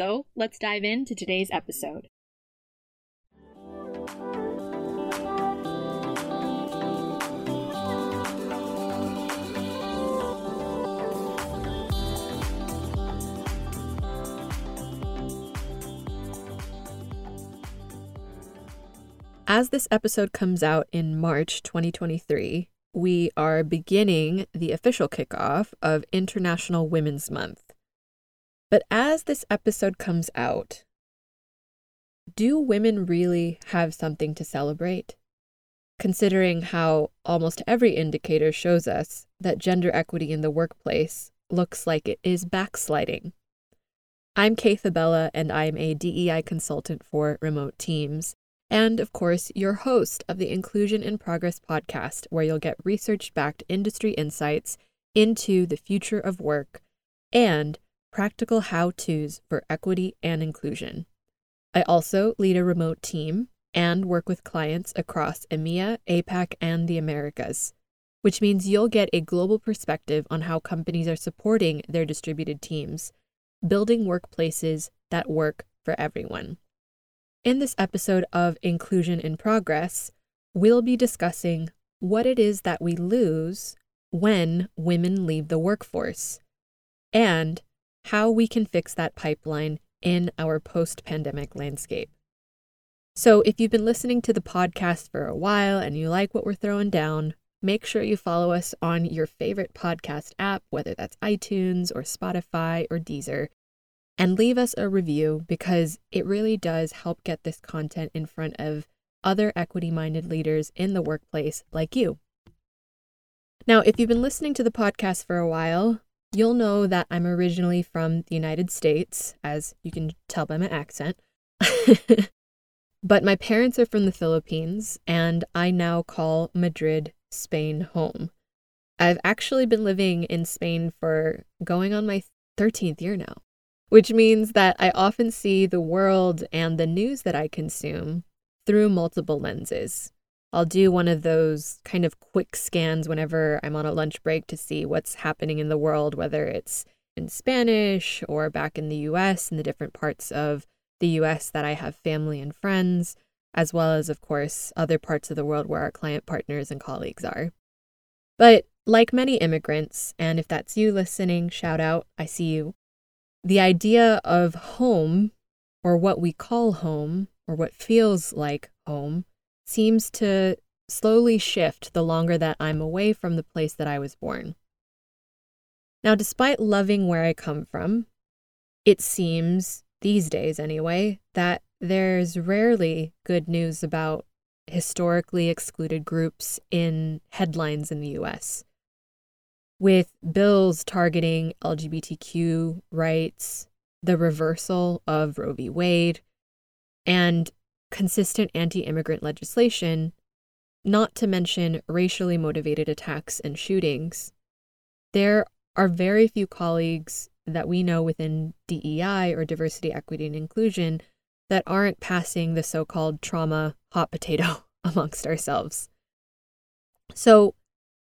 So let's dive into today's episode. As this episode comes out in March 2023, we are beginning the official kickoff of International Women's Month. But as this episode comes out, do women really have something to celebrate? Considering how almost every indicator shows us that gender equity in the workplace looks like it is backsliding. I'm Kay Fabella, and I'm a DEI consultant for remote teams and of course, your host of the Inclusion in Progress podcast, where you'll get research backed industry insights into the future of work and practical how to's for equity and inclusion. I also lead a remote team and work with clients across EMEA, APAC, and the Americas, which means you'll get a global perspective on how companies are supporting their distributed teams, building workplaces that work for everyone. In this episode of Inclusion in Progress, we'll be discussing what it is that we lose when women leave the workforce and how we can fix that pipeline in our post pandemic landscape. So, if you've been listening to the podcast for a while and you like what we're throwing down, make sure you follow us on your favorite podcast app, whether that's iTunes or Spotify or Deezer, and leave us a review because it really does help get this content in front of other equity minded leaders in the workplace like you. Now, if you've been listening to the podcast for a while, you'll know that I'm originally from the United States, as you can tell by my accent. but my parents are from the Philippines, and I now call Madrid, Spain home. I've actually been living in Spain for going on my 13th year now which means that I often see the world and the news that I consume through multiple lenses. I'll do one of those kind of quick scans whenever I'm on a lunch break to see what's happening in the world, whether it's in Spanish or back in the US in the different parts of the US that I have family and friends, as well as, of course, other parts of the world where our client partners and colleagues are. But like many immigrants, and if that's you listening, shout out, I see you the idea of home, or what we call home, or what feels like home, seems to slowly shift the longer that I'm away from the place that I was born. Now, despite loving where I come from, it seems, these days anyway, that there's rarely good news about historically excluded groups in headlines in the US with bills targeting LGBTQ rights, the reversal of Roe v. Wade, and consistent anti immigrant legislation, not to mention racially motivated attacks and shootings, there are very few colleagues that we know within DEI or diversity, equity, and inclusion that aren't passing the so called trauma hot potato amongst ourselves. So,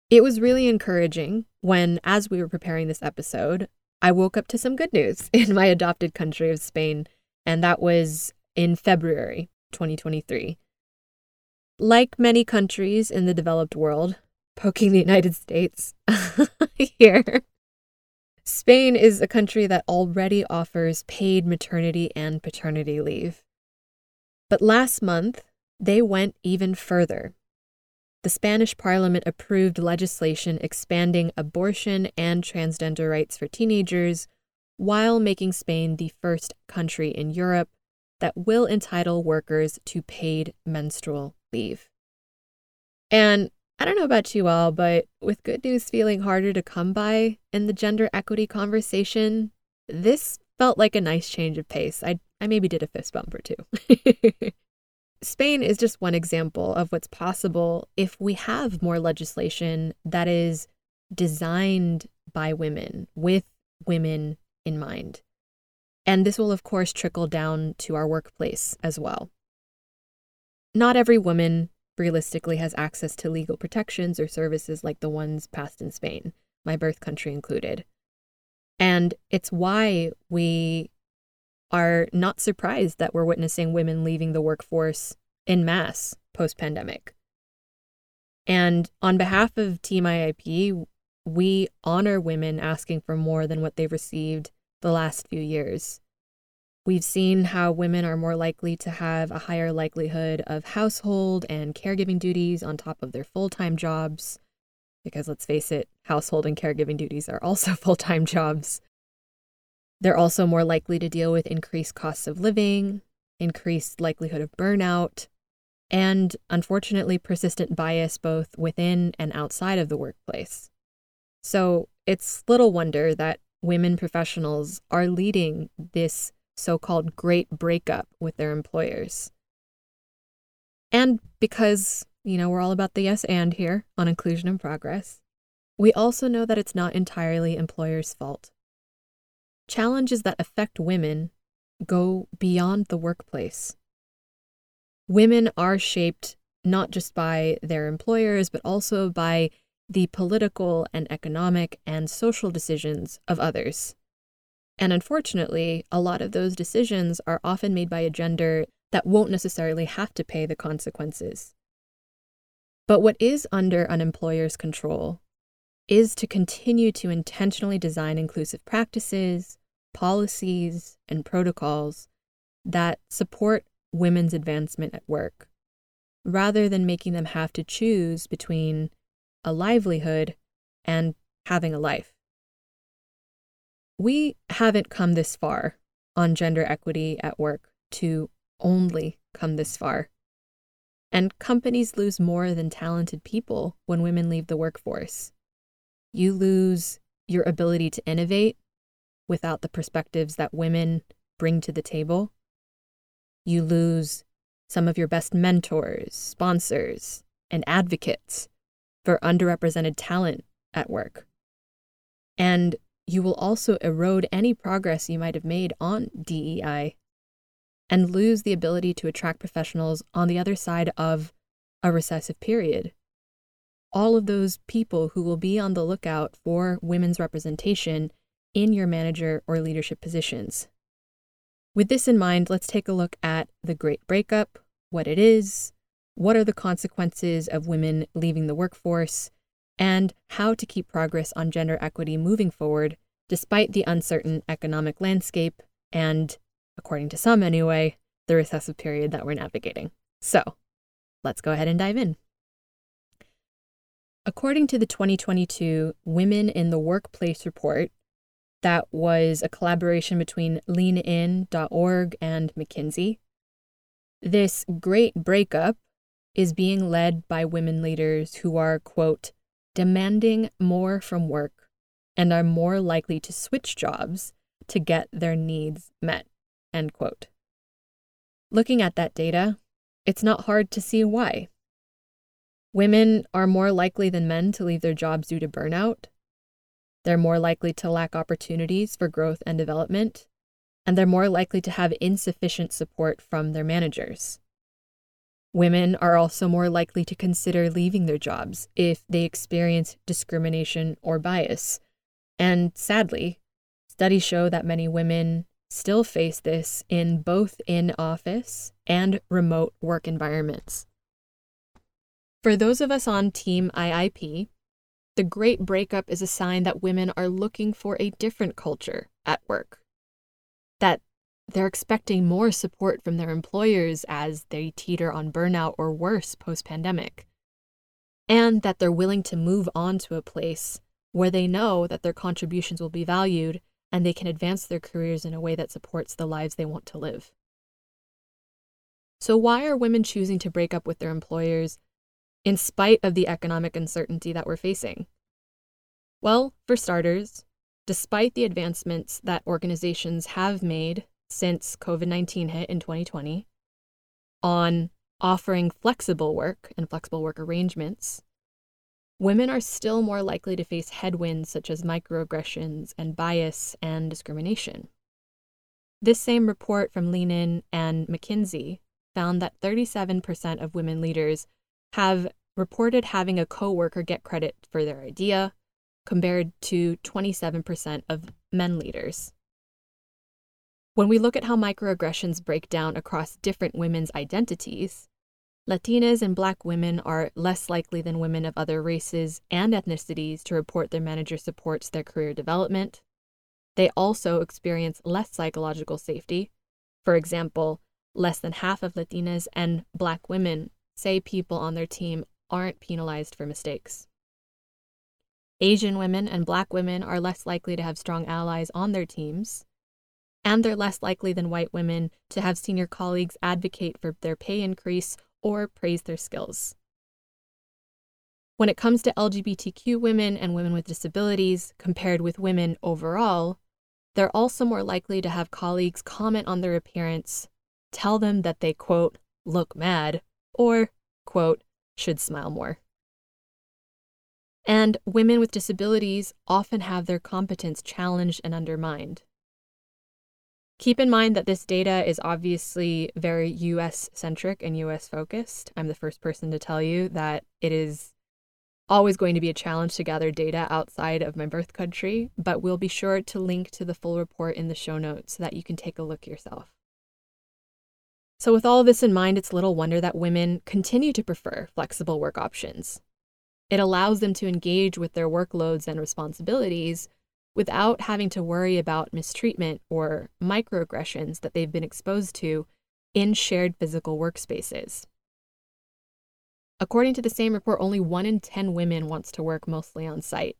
it was really encouraging when, as we were preparing this episode, I woke up to some good news in my adopted country of Spain, and that was in February 2023. Like many countries in the developed world, poking the United States here, Spain is a country that already offers paid maternity and paternity leave. But last month, they went even further. The Spanish parliament approved legislation expanding abortion and transgender rights for teenagers while making Spain the first country in Europe that will entitle workers to paid menstrual leave. And I don't know about you all, but with good news feeling harder to come by in the gender equity conversation, this felt like a nice change of pace. I, I maybe did a fist bump or two. Spain is just one example of what's possible if we have more legislation that is designed by women with women in mind. And this will, of course, trickle down to our workplace as well. Not every woman realistically has access to legal protections or services like the ones passed in Spain, my birth country included. And it's why we are not surprised that we're witnessing women leaving the workforce in mass post pandemic. And on behalf of Team IIP, we honor women asking for more than what they've received the last few years. We've seen how women are more likely to have a higher likelihood of household and caregiving duties on top of their full time jobs. Because let's face it, household and caregiving duties are also full time jobs. They're also more likely to deal with increased costs of living, increased likelihood of burnout, and unfortunately, persistent bias both within and outside of the workplace. So it's little wonder that women professionals are leading this so called great breakup with their employers. And because, you know, we're all about the yes and here on Inclusion in Progress, we also know that it's not entirely employers' fault. Challenges that affect women go beyond the workplace. Women are shaped not just by their employers, but also by the political and economic and social decisions of others. And unfortunately, a lot of those decisions are often made by a gender that won't necessarily have to pay the consequences. But what is under an employer's control is to continue to intentionally design inclusive practices, policies, and protocols that support women's advancement at work, rather than making them have to choose between a livelihood and having a life. We haven't come this far on gender equity at work to only come this far. And companies lose more than talented people when women leave the workforce. You lose your ability to innovate without the perspectives that women bring to the table. You lose some of your best mentors, sponsors, and advocates for underrepresented talent at work. And you will also erode any progress you might have made on DEI and lose the ability to attract professionals on the other side of a recessive period. All of those people who will be on the lookout for women's representation in your manager or leadership positions. With this in mind, let's take a look at the Great Breakup, what it is, what are the consequences of women leaving the workforce, and how to keep progress on gender equity moving forward despite the uncertain economic landscape and, according to some anyway, the recessive period that we're navigating. So, let's go ahead and dive in. According to the 2022 Women in the Workplace report, that was a collaboration between leanin.org and McKinsey. This great breakup is being led by women leaders who are, quote, demanding more from work and are more likely to switch jobs to get their needs met. End quote. Looking at that data, it's not hard to see why. Women are more likely than men to leave their jobs due to burnout. They're more likely to lack opportunities for growth and development, and they're more likely to have insufficient support from their managers. Women are also more likely to consider leaving their jobs if they experience discrimination or bias. And sadly, studies show that many women still face this in both in office and remote work environments. For those of us on Team IIP, the great breakup is a sign that women are looking for a different culture at work. That they're expecting more support from their employers as they teeter on burnout or worse post pandemic. And that they're willing to move on to a place where they know that their contributions will be valued and they can advance their careers in a way that supports the lives they want to live. So, why are women choosing to break up with their employers in spite of the economic uncertainty that we're facing? Well, for starters, despite the advancements that organizations have made since COVID 19 hit in 2020 on offering flexible work and flexible work arrangements, women are still more likely to face headwinds such as microaggressions and bias and discrimination. This same report from Lean In and McKinsey found that 37% of women leaders have reported having a coworker get credit for their idea, compared to 27% of men leaders. When we look at how microaggressions break down across different women's identities, Latinas and Black women are less likely than women of other races and ethnicities to report their manager supports their career development. They also experience less psychological safety. For example, less than half of Latinas and Black women say people on their team aren't penalized for mistakes. Asian women and Black women are less likely to have strong allies on their teams, and they're less likely than white women to have senior colleagues advocate for their pay increase or praise their skills. When it comes to LGBTQ women and women with disabilities compared with women overall, they're also more likely to have colleagues comment on their appearance tell them that they, quote, look mad, or, quote, should smile more. And women with disabilities often have their competence challenged and undermined. Keep in mind that this data is obviously very US centric and US focused. I'm the first person to tell you that it is always going to be a challenge to gather data outside of my birth country, but we'll be sure to link to the full report in the show notes so that you can take a look yourself. So, with all of this in mind, it's little wonder that women continue to prefer flexible work options. It allows them to engage with their workloads and responsibilities without having to worry about mistreatment or microaggressions that they've been exposed to in shared physical workspaces. According to the same report, only one in 10 women wants to work mostly on site.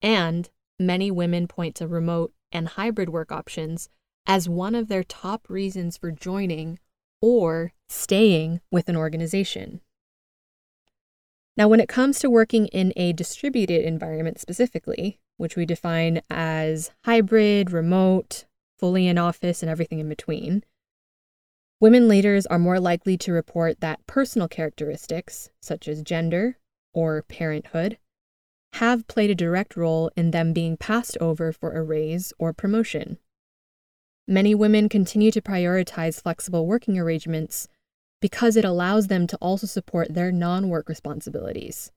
And many women point to remote and hybrid work options as one of their top reasons for joining or staying with an organization. Now, when it comes to working in a distributed environment specifically, which we define as hybrid, remote, fully in office, and everything in between, women leaders are more likely to report that personal characteristics, such as gender or parenthood, have played a direct role in them being passed over for a raise or promotion. Many women continue to prioritize flexible working arrangements because it allows them to also support their non work responsibilities,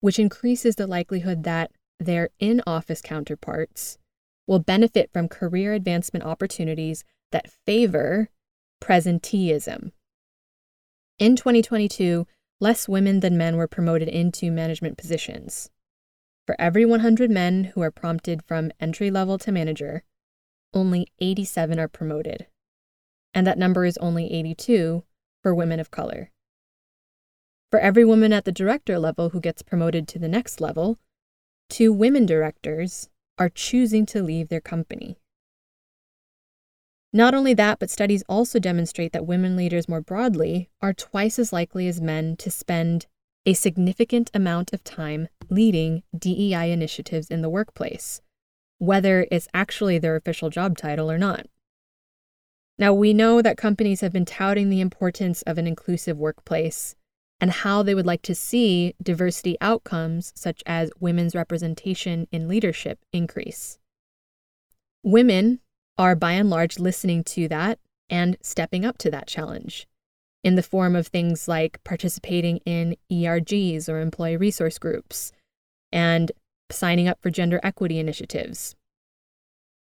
which increases the likelihood that their in office counterparts will benefit from career advancement opportunities that favor presenteeism. In 2022, less women than men were promoted into management positions. For every 100 men who are prompted from entry level to manager, only 87 are promoted, and that number is only 82 for women of color. For every woman at the director level who gets promoted to the next level, two women directors are choosing to leave their company. Not only that, but studies also demonstrate that women leaders more broadly are twice as likely as men to spend a significant amount of time leading DEI initiatives in the workplace, whether it's actually their official job title or not. Now, we know that companies have been touting the importance of an inclusive workplace and how they would like to see diversity outcomes, such as women's representation in leadership, increase. Women are by and large listening to that and stepping up to that challenge in the form of things like participating in ERGs or employee resource groups and signing up for gender equity initiatives.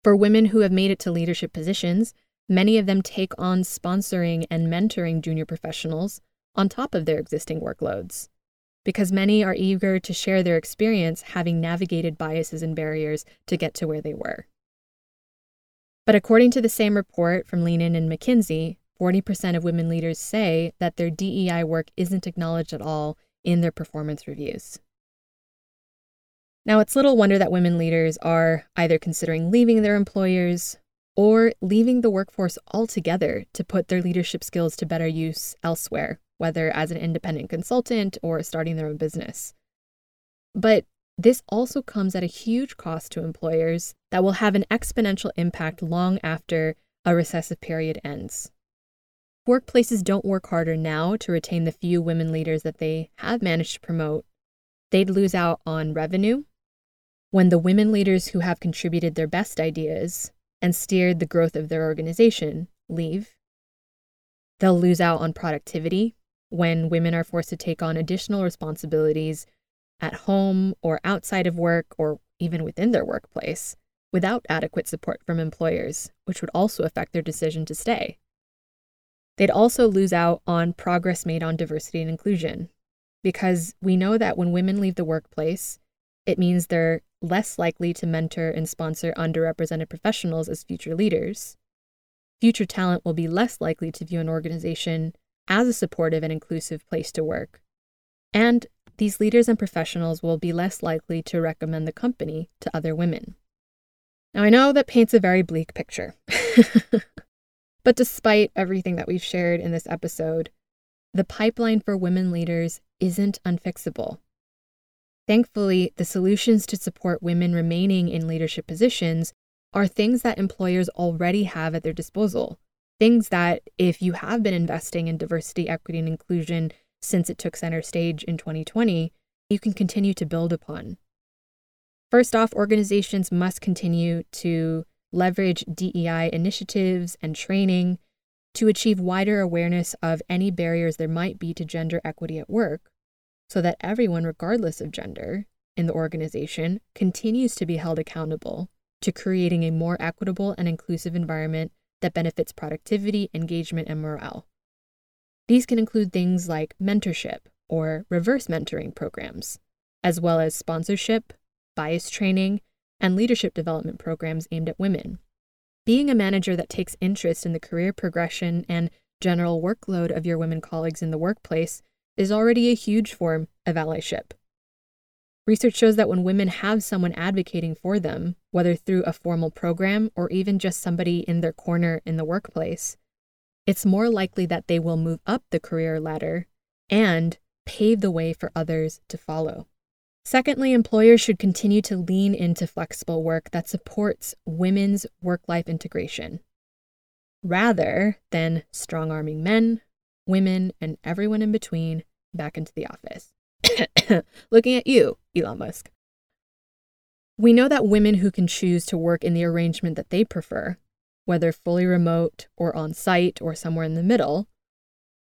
For women who have made it to leadership positions, many of them take on sponsoring and mentoring junior professionals on top of their existing workloads. because many are eager to share their experience having navigated biases and barriers to get to where they were. But according to the same report from Lean In and McKinsey, 40% of women leaders say that their DEI work isn't acknowledged at all in their performance reviews. Now, it's little wonder that women leaders are either considering leaving their employers or leaving the workforce altogether to put their leadership skills to better use elsewhere, whether as an independent consultant or starting their own business. But this also comes at a huge cost to employers that will have an exponential impact long after a recessive period ends. Workplaces don't work harder now to retain the few women leaders that they have managed to promote. They'd lose out on revenue when the women leaders who have contributed their best ideas and steered the growth of their organization leave. They'll lose out on productivity when women are forced to take on additional responsibilities at home or outside of work or even within their workplace without adequate support from employers, which would also affect their decision to stay. They'd also lose out on progress made on diversity and inclusion because we know that when women leave the workplace, it means they're less likely to mentor and sponsor underrepresented professionals as future leaders. Future talent will be less likely to view an organization as a supportive and inclusive place to work. And these leaders and professionals will be less likely to recommend the company to other women. Now, I know that paints a very bleak picture. but despite everything that we've shared in this episode, the pipeline for women leaders isn't unfixable. Thankfully, the solutions to support women remaining in leadership positions are things that employers already have at their disposal. Things that, if you have been investing in diversity, equity, and inclusion since it took center stage in 2020, you can continue to build upon. First off, organizations must continue to leverage DEI initiatives and training to achieve wider awareness of any barriers there might be to gender equity at work so that everyone, regardless of gender, in the organization continues to be held accountable to creating a more equitable and inclusive environment that benefits productivity, engagement, and morale. These can include things like mentorship or reverse mentoring programs, as well as sponsorship, bias training, and leadership development programs aimed at women. Being a manager that takes interest in the career progression and general workload of your women colleagues in the workplace is already a huge form of allyship. Research shows that when women have someone advocating for them, whether through a formal program or even just somebody in their corner in the workplace, it's more likely that they will move up the career ladder and pave the way for others to follow. Secondly, employers should continue to lean into flexible work that supports women's work life integration rather than strong arming men, women, and everyone in between back into the office. Looking at you, Elon Musk. We know that women who can choose to work in the arrangement that they prefer, whether fully remote or on site or somewhere in the middle,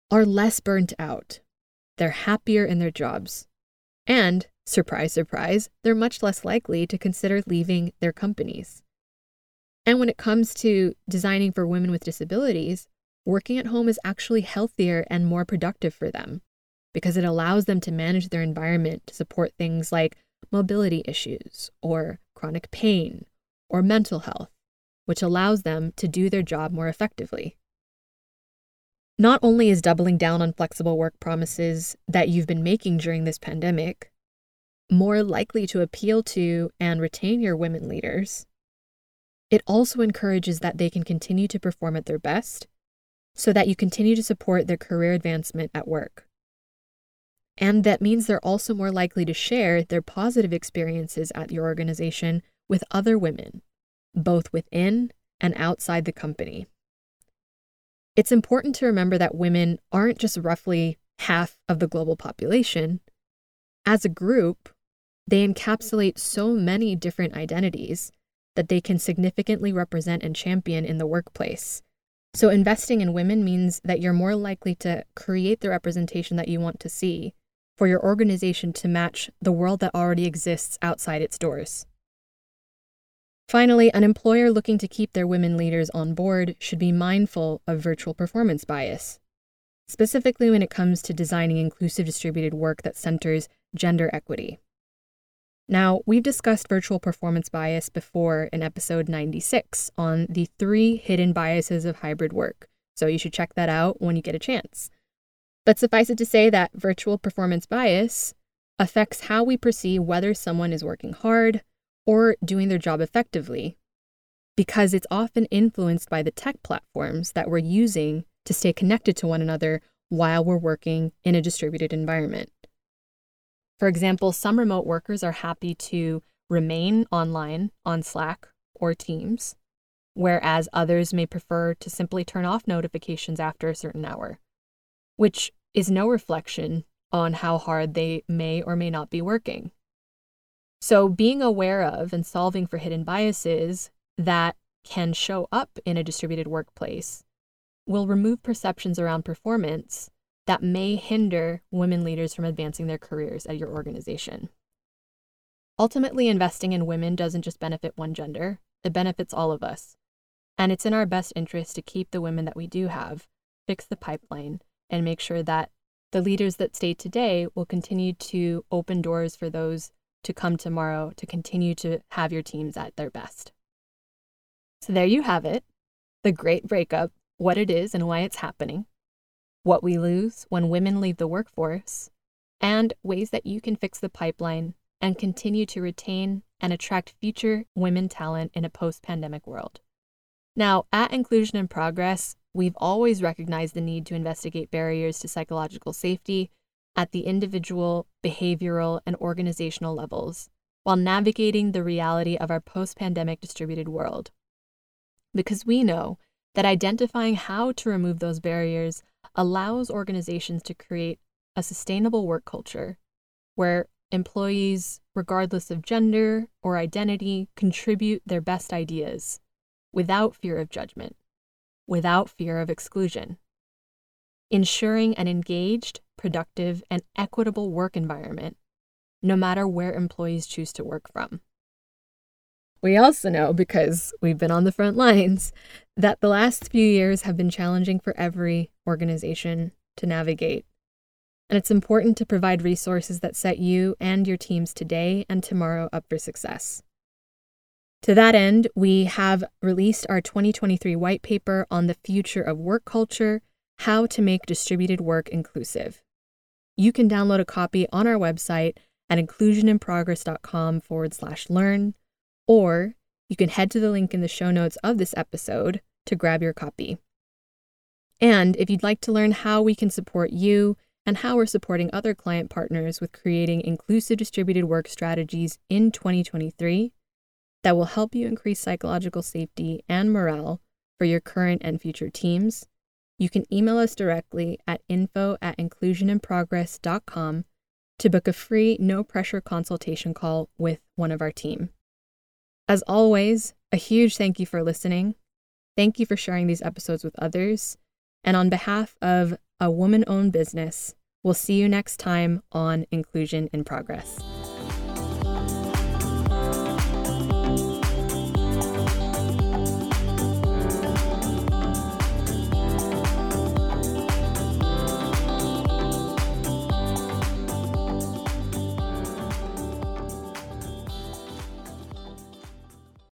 are less burnt out. They're happier in their jobs. And, surprise, surprise, they're much less likely to consider leaving their companies. And when it comes to designing for women with disabilities, working at home is actually healthier and more productive for them because it allows them to manage their environment to support things like mobility issues or chronic pain or mental health, which allows them to do their job more effectively. Not only is doubling down on flexible work promises that you've been making during this pandemic more likely to appeal to and retain your women leaders, it also encourages that they can continue to perform at their best so that you continue to support their career advancement at work. And that means they're also more likely to share their positive experiences at your organization with other women, both within and outside the company. It's important to remember that women aren't just roughly half of the global population. As a group, they encapsulate so many different identities that they can significantly represent and champion in the workplace. So, investing in women means that you're more likely to create the representation that you want to see for your organization to match the world that already exists outside its doors. Finally, an employer looking to keep their women leaders on board should be mindful of virtual performance bias. specifically when it comes to designing inclusive distributed work that centers gender equity. Now, we've discussed virtual performance bias before in episode 96 on the three hidden biases of hybrid work, so you should check that out when you get a chance. But suffice it to say that virtual performance bias affects how we perceive whether someone is working hard or doing their job effectively, because it's often influenced by the tech platforms that we're using to stay connected to one another while we're working in a distributed environment. For example, some remote workers are happy to remain online on Slack or Teams, whereas others may prefer to simply turn off notifications after a certain hour, which is no reflection on how hard they may or may not be working. So, being aware of and solving for hidden biases that can show up in a distributed workplace will remove perceptions around performance that may hinder women leaders from advancing their careers at your organization. Ultimately, investing in women doesn't just benefit one gender, it benefits all of us. And it's in our best interest to keep the women that we do have, fix the pipeline, and make sure that the leaders that stay today will continue to open doors for those to come tomorrow to continue to have your teams at their best. So, there you have it the great breakup, what it is and why it's happening what we lose when women leave the workforce, and ways that you can fix the pipeline and continue to retain and attract future women talent in a post pandemic world. Now, at Inclusion in Progress, we've always recognized the need to investigate barriers to psychological safety at the individual, behavioral, and organizational levels while navigating the reality of our post pandemic distributed world. Because we know that identifying how to remove those barriers allows organizations to create a sustainable work culture where employees, regardless of gender or identity, contribute their best ideas without fear of judgment, without fear of exclusion, ensuring an engaged, productive, and equitable work environment, no matter where employees choose to work from. We also know, because we've been on the front lines, that the last few years have been challenging for every organization to navigate. And it's important to provide resources that set you and your teams today and tomorrow up for success. To that end, we have released our 2023 white paper on the future of work culture How to Make Distributed Work Inclusive. You can download a copy on our website at inclusioninprogress.com forward slash learn or you can head to the link in the show notes of this episode to grab your copy. And if you'd like to learn how we can support you and how we're supporting other client partners with creating inclusive distributed work strategies in 2023 that will help you increase psychological safety and morale for your current and future teams, you can email us directly at info at inclusioninprogress.com to book a free, no pressure consultation call with one of our team. As always, a huge thank you for listening. Thank you for sharing these episodes with others. And on behalf of a woman owned business, we'll see you next time on Inclusion in Progress.